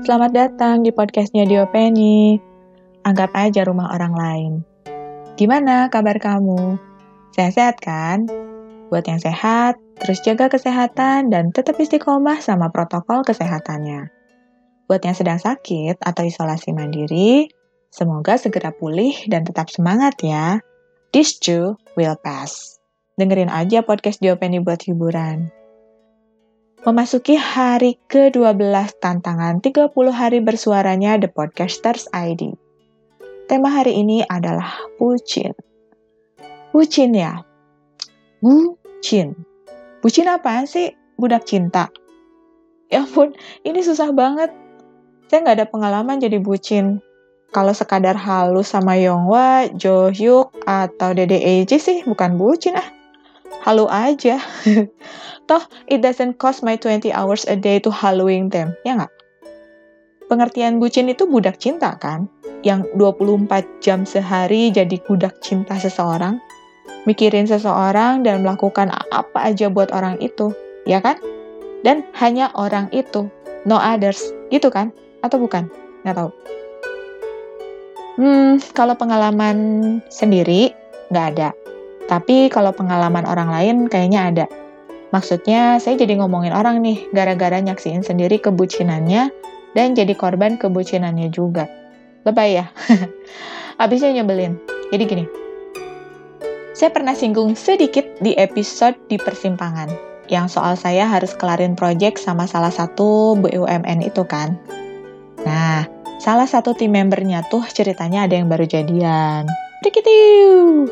Selamat datang di podcastnya Diopeni. Anggap aja rumah orang lain. Gimana kabar kamu? Sehat-sehat kan? Buat yang sehat, terus jaga kesehatan dan tetap istiqomah sama protokol kesehatannya. Buat yang sedang sakit atau isolasi mandiri, semoga segera pulih dan tetap semangat ya. This too will pass. Dengerin aja podcast Diopeni buat hiburan. Memasuki hari ke-12 tantangan 30 hari bersuaranya The Podcasters ID. Tema hari ini adalah bucin. Bucin ya? Bucin. Bucin apaan sih? Budak cinta. Ya ampun, ini susah banget. Saya nggak ada pengalaman jadi bucin. Kalau sekadar halus sama Yongwa, Jo Hyuk, atau Dede Eji sih bukan bucin ah. Halu aja. Toh, it doesn't cost my 20 hours a day to haluing them, ya nggak? Pengertian bucin itu budak cinta kan? yang 24 jam sehari jadi budak cinta seseorang, mikirin seseorang dan melakukan apa aja buat orang itu, ya kan? Dan hanya orang itu, no others, gitu kan? Atau bukan? Nggak tahu. Hmm, kalau pengalaman sendiri, nggak ada. Tapi kalau pengalaman orang lain kayaknya ada. Maksudnya, saya jadi ngomongin orang nih, gara-gara nyaksiin sendiri kebucinannya dan jadi korban kebucinannya juga lebay ya. Habisnya nyebelin. Jadi gini, saya pernah singgung sedikit di episode di persimpangan, yang soal saya harus kelarin project sama salah satu BUMN itu kan. Nah, salah satu tim membernya tuh ceritanya ada yang baru jadian. Dikitiu.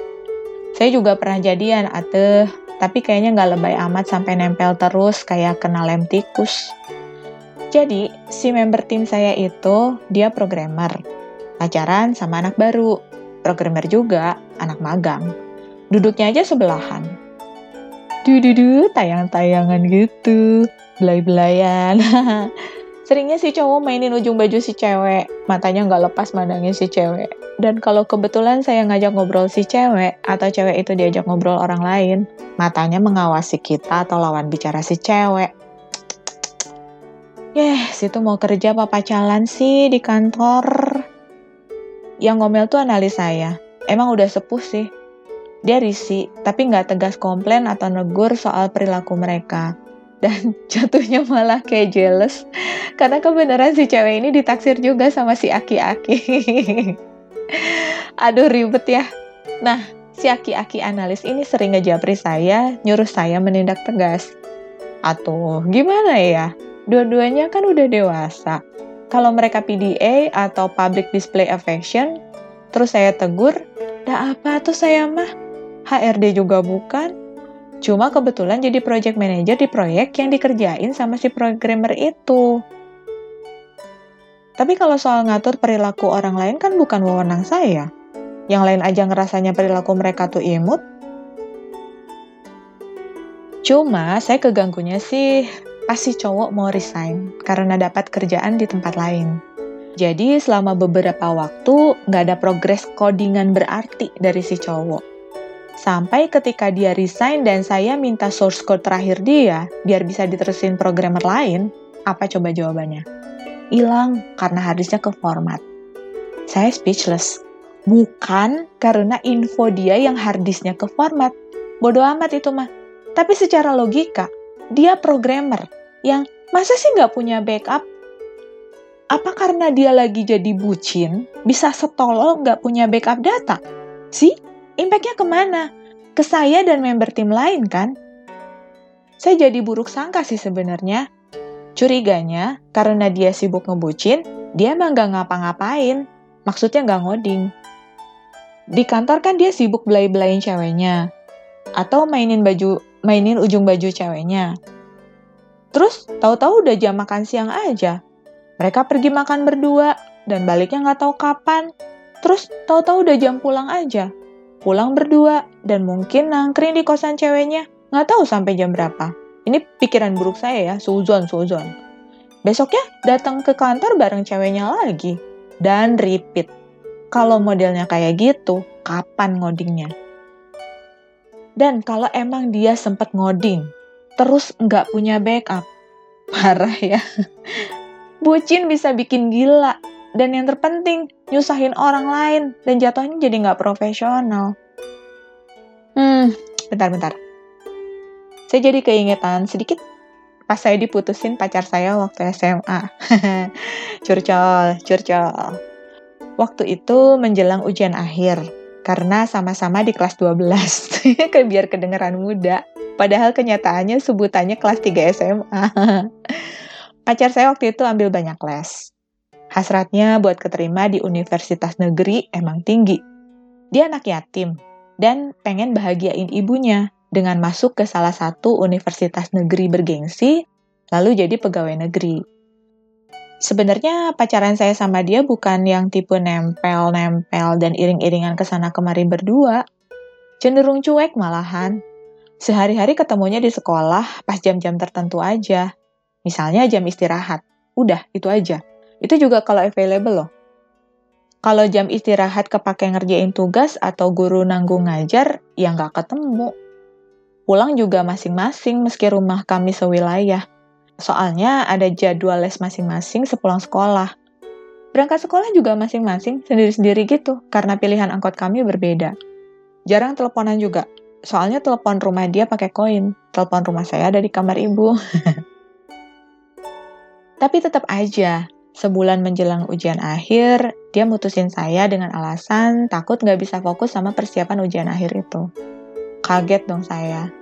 Saya juga pernah jadian, atuh. Tapi kayaknya nggak lebay amat sampai nempel terus kayak kena lem tikus. Jadi, si member tim saya itu, dia programmer pacaran sama anak baru, programmer juga, anak magang. Duduknya aja sebelahan. Dududu, tayang-tayangan gitu, belai-belayan. Seringnya si cowok mainin ujung baju si cewek, matanya nggak lepas mandangin si cewek. Dan kalau kebetulan saya ngajak ngobrol si cewek, atau cewek itu diajak ngobrol orang lain, matanya mengawasi kita atau lawan bicara si cewek. Yeh, situ mau kerja apa pacaran sih di kantor? Yang ngomel tuh analis saya. Emang udah sepuh sih. Dia risi, tapi nggak tegas komplain atau negur soal perilaku mereka. Dan jatuhnya malah kayak jealous. Karena kebenaran si cewek ini ditaksir juga sama si aki-aki. Aduh ribet ya. Nah, si aki-aki analis ini sering ngejapri saya, nyuruh saya menindak tegas. Atau gimana ya? Dua-duanya kan udah dewasa kalau mereka PDA atau Public Display Affection, terus saya tegur, dah apa tuh saya mah? HRD juga bukan. Cuma kebetulan jadi project manager di proyek yang dikerjain sama si programmer itu. Tapi kalau soal ngatur perilaku orang lain kan bukan wewenang saya. Yang lain aja ngerasanya perilaku mereka tuh imut. Cuma saya keganggunya sih pasti cowok mau resign karena dapat kerjaan di tempat lain. Jadi selama beberapa waktu nggak ada progres codingan berarti dari si cowok. Sampai ketika dia resign dan saya minta source code terakhir dia biar bisa diterusin programmer lain, apa coba jawabannya? Hilang karena harusnya ke format. Saya speechless. Bukan karena info dia yang harddisknya ke format. Bodoh amat itu mah. Tapi secara logika, dia programmer yang masa sih nggak punya backup? Apa karena dia lagi jadi bucin, bisa setolol nggak punya backup data? Sih, impactnya ke mana? Ke saya dan member tim lain kan? Saya jadi buruk sangka sih sebenarnya. Curiganya, karena dia sibuk ngebucin, dia emang nggak ngapa-ngapain. Maksudnya nggak ngoding. Di kantor kan dia sibuk belai-belain ceweknya. Atau mainin baju mainin ujung baju ceweknya. Terus tahu-tahu udah jam makan siang aja. Mereka pergi makan berdua dan baliknya nggak tahu kapan. Terus tahu-tahu udah jam pulang aja. Pulang berdua dan mungkin nangkring di kosan ceweknya. Nggak tahu sampai jam berapa. Ini pikiran buruk saya ya, suzon, suzon. Besoknya datang ke kantor bareng ceweknya lagi. Dan repeat. Kalau modelnya kayak gitu, kapan ngodingnya? Dan kalau emang dia sempat ngoding, terus nggak punya backup. Parah ya. Bucin bisa bikin gila. Dan yang terpenting, nyusahin orang lain dan jatuhnya jadi nggak profesional. Hmm, bentar-bentar. Saya jadi keingetan sedikit pas saya diputusin pacar saya waktu SMA. curcol, curcol. Waktu itu menjelang ujian akhir, karena sama-sama di kelas 12. Kayak biar kedengeran muda. Padahal kenyataannya sebutannya kelas 3 SMA. Pacar saya waktu itu ambil banyak les. Hasratnya buat keterima di universitas negeri emang tinggi. Dia anak yatim dan pengen bahagiain ibunya dengan masuk ke salah satu universitas negeri bergengsi, lalu jadi pegawai negeri. Sebenarnya pacaran saya sama dia bukan yang tipe nempel-nempel dan iring-iringan ke sana kemari berdua. Cenderung cuek malahan. Sehari-hari ketemunya di sekolah pas jam-jam tertentu aja. Misalnya jam istirahat. Udah, itu aja. Itu juga kalau available loh. Kalau jam istirahat kepake ngerjain tugas atau guru nanggung ngajar, ya nggak ketemu. Pulang juga masing-masing meski rumah kami sewilayah. Soalnya ada jadwal les masing-masing sepulang sekolah. Berangkat sekolah juga masing-masing, sendiri-sendiri gitu, karena pilihan angkot kami berbeda. Jarang teleponan juga, soalnya telepon rumah dia pakai koin, telepon rumah saya ada di kamar ibu. Tapi tetap aja, sebulan menjelang ujian akhir, dia mutusin saya dengan alasan takut nggak bisa fokus sama persiapan ujian akhir itu. Kaget dong saya.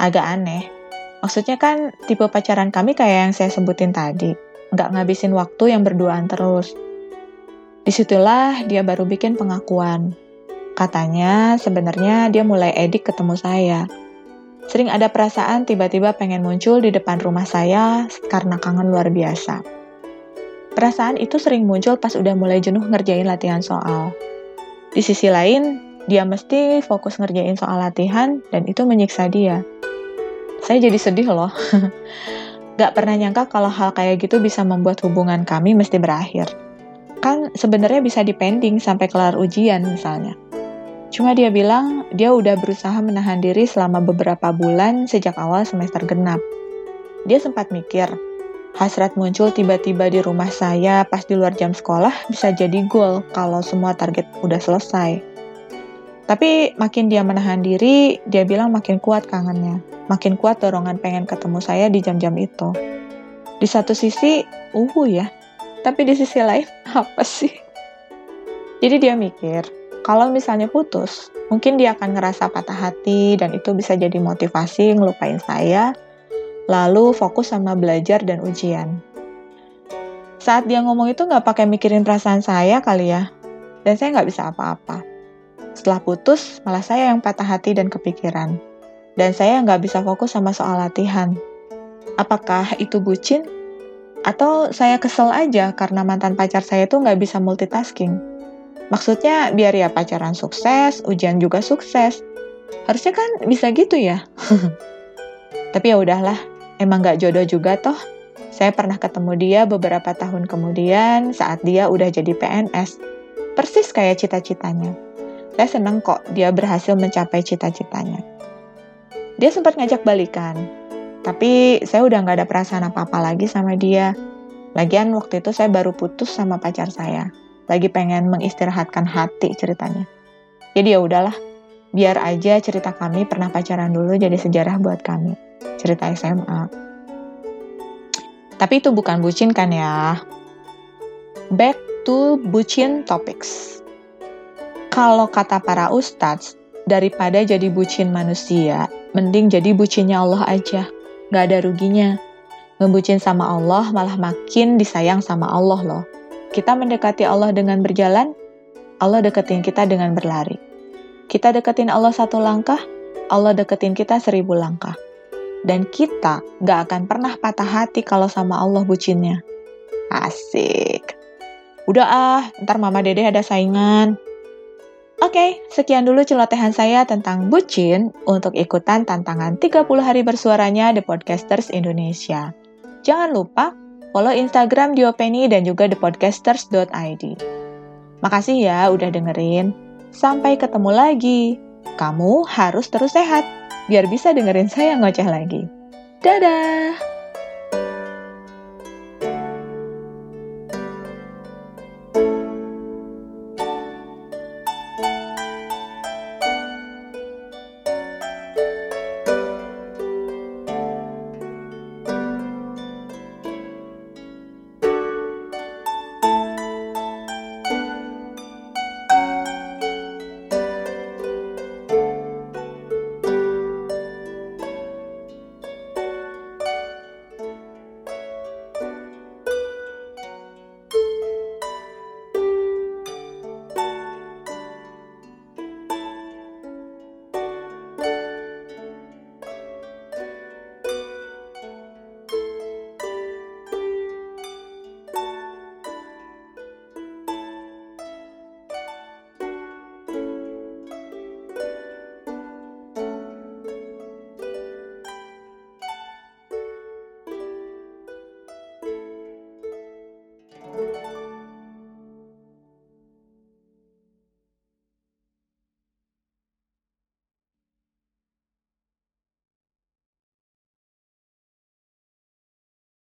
Agak aneh, Maksudnya kan tipe pacaran kami kayak yang saya sebutin tadi, nggak ngabisin waktu yang berduaan terus. Di situlah dia baru bikin pengakuan. Katanya sebenarnya dia mulai edik ketemu saya. Sering ada perasaan tiba-tiba pengen muncul di depan rumah saya karena kangen luar biasa. Perasaan itu sering muncul pas udah mulai jenuh ngerjain latihan soal. Di sisi lain, dia mesti fokus ngerjain soal latihan dan itu menyiksa dia saya jadi sedih loh. Gak pernah nyangka kalau hal kayak gitu bisa membuat hubungan kami mesti berakhir. Kan sebenarnya bisa dipending sampai kelar ujian misalnya. Cuma dia bilang dia udah berusaha menahan diri selama beberapa bulan sejak awal semester genap. Dia sempat mikir, hasrat muncul tiba-tiba di rumah saya pas di luar jam sekolah bisa jadi goal kalau semua target udah selesai. Tapi makin dia menahan diri, dia bilang makin kuat kangennya makin kuat dorongan pengen ketemu saya di jam-jam itu. Di satu sisi, uhu ya, tapi di sisi lain, apa sih? Jadi dia mikir, kalau misalnya putus, mungkin dia akan ngerasa patah hati dan itu bisa jadi motivasi ngelupain saya, lalu fokus sama belajar dan ujian. Saat dia ngomong itu nggak pakai mikirin perasaan saya kali ya, dan saya nggak bisa apa-apa. Setelah putus, malah saya yang patah hati dan kepikiran dan saya nggak bisa fokus sama soal latihan. Apakah itu bucin? Atau saya kesel aja karena mantan pacar saya tuh nggak bisa multitasking? Maksudnya biar ya pacaran sukses, ujian juga sukses. Harusnya kan bisa gitu ya. Tapi ya udahlah, emang nggak jodoh juga toh. Saya pernah ketemu dia beberapa tahun kemudian saat dia udah jadi PNS. Persis kayak cita-citanya. Saya seneng kok dia berhasil mencapai cita-citanya. Dia sempat ngajak balikan, tapi saya udah nggak ada perasaan apa-apa lagi sama dia. Lagian waktu itu saya baru putus sama pacar saya. Lagi pengen mengistirahatkan hati ceritanya. Jadi ya udahlah, biar aja cerita kami pernah pacaran dulu jadi sejarah buat kami. Cerita SMA. Tapi itu bukan bucin kan ya? Back to bucin topics. Kalau kata para ustadz, daripada jadi bucin manusia, Mending jadi bucinnya Allah aja. Gak ada ruginya. Ngebucin sama Allah malah makin disayang sama Allah loh. Kita mendekati Allah dengan berjalan, Allah deketin kita dengan berlari. Kita deketin Allah satu langkah, Allah deketin kita seribu langkah. Dan kita gak akan pernah patah hati kalau sama Allah bucinnya. Asik. Udah ah, ntar mama dede ada saingan. Oke, sekian dulu celotehan saya tentang bucin untuk ikutan tantangan 30 hari bersuaranya The Podcasters Indonesia. Jangan lupa follow Instagram Diopeni dan juga thepodcasters.id. Makasih ya udah dengerin. Sampai ketemu lagi. Kamu harus terus sehat, biar bisa dengerin saya ngoceh lagi. Dadah!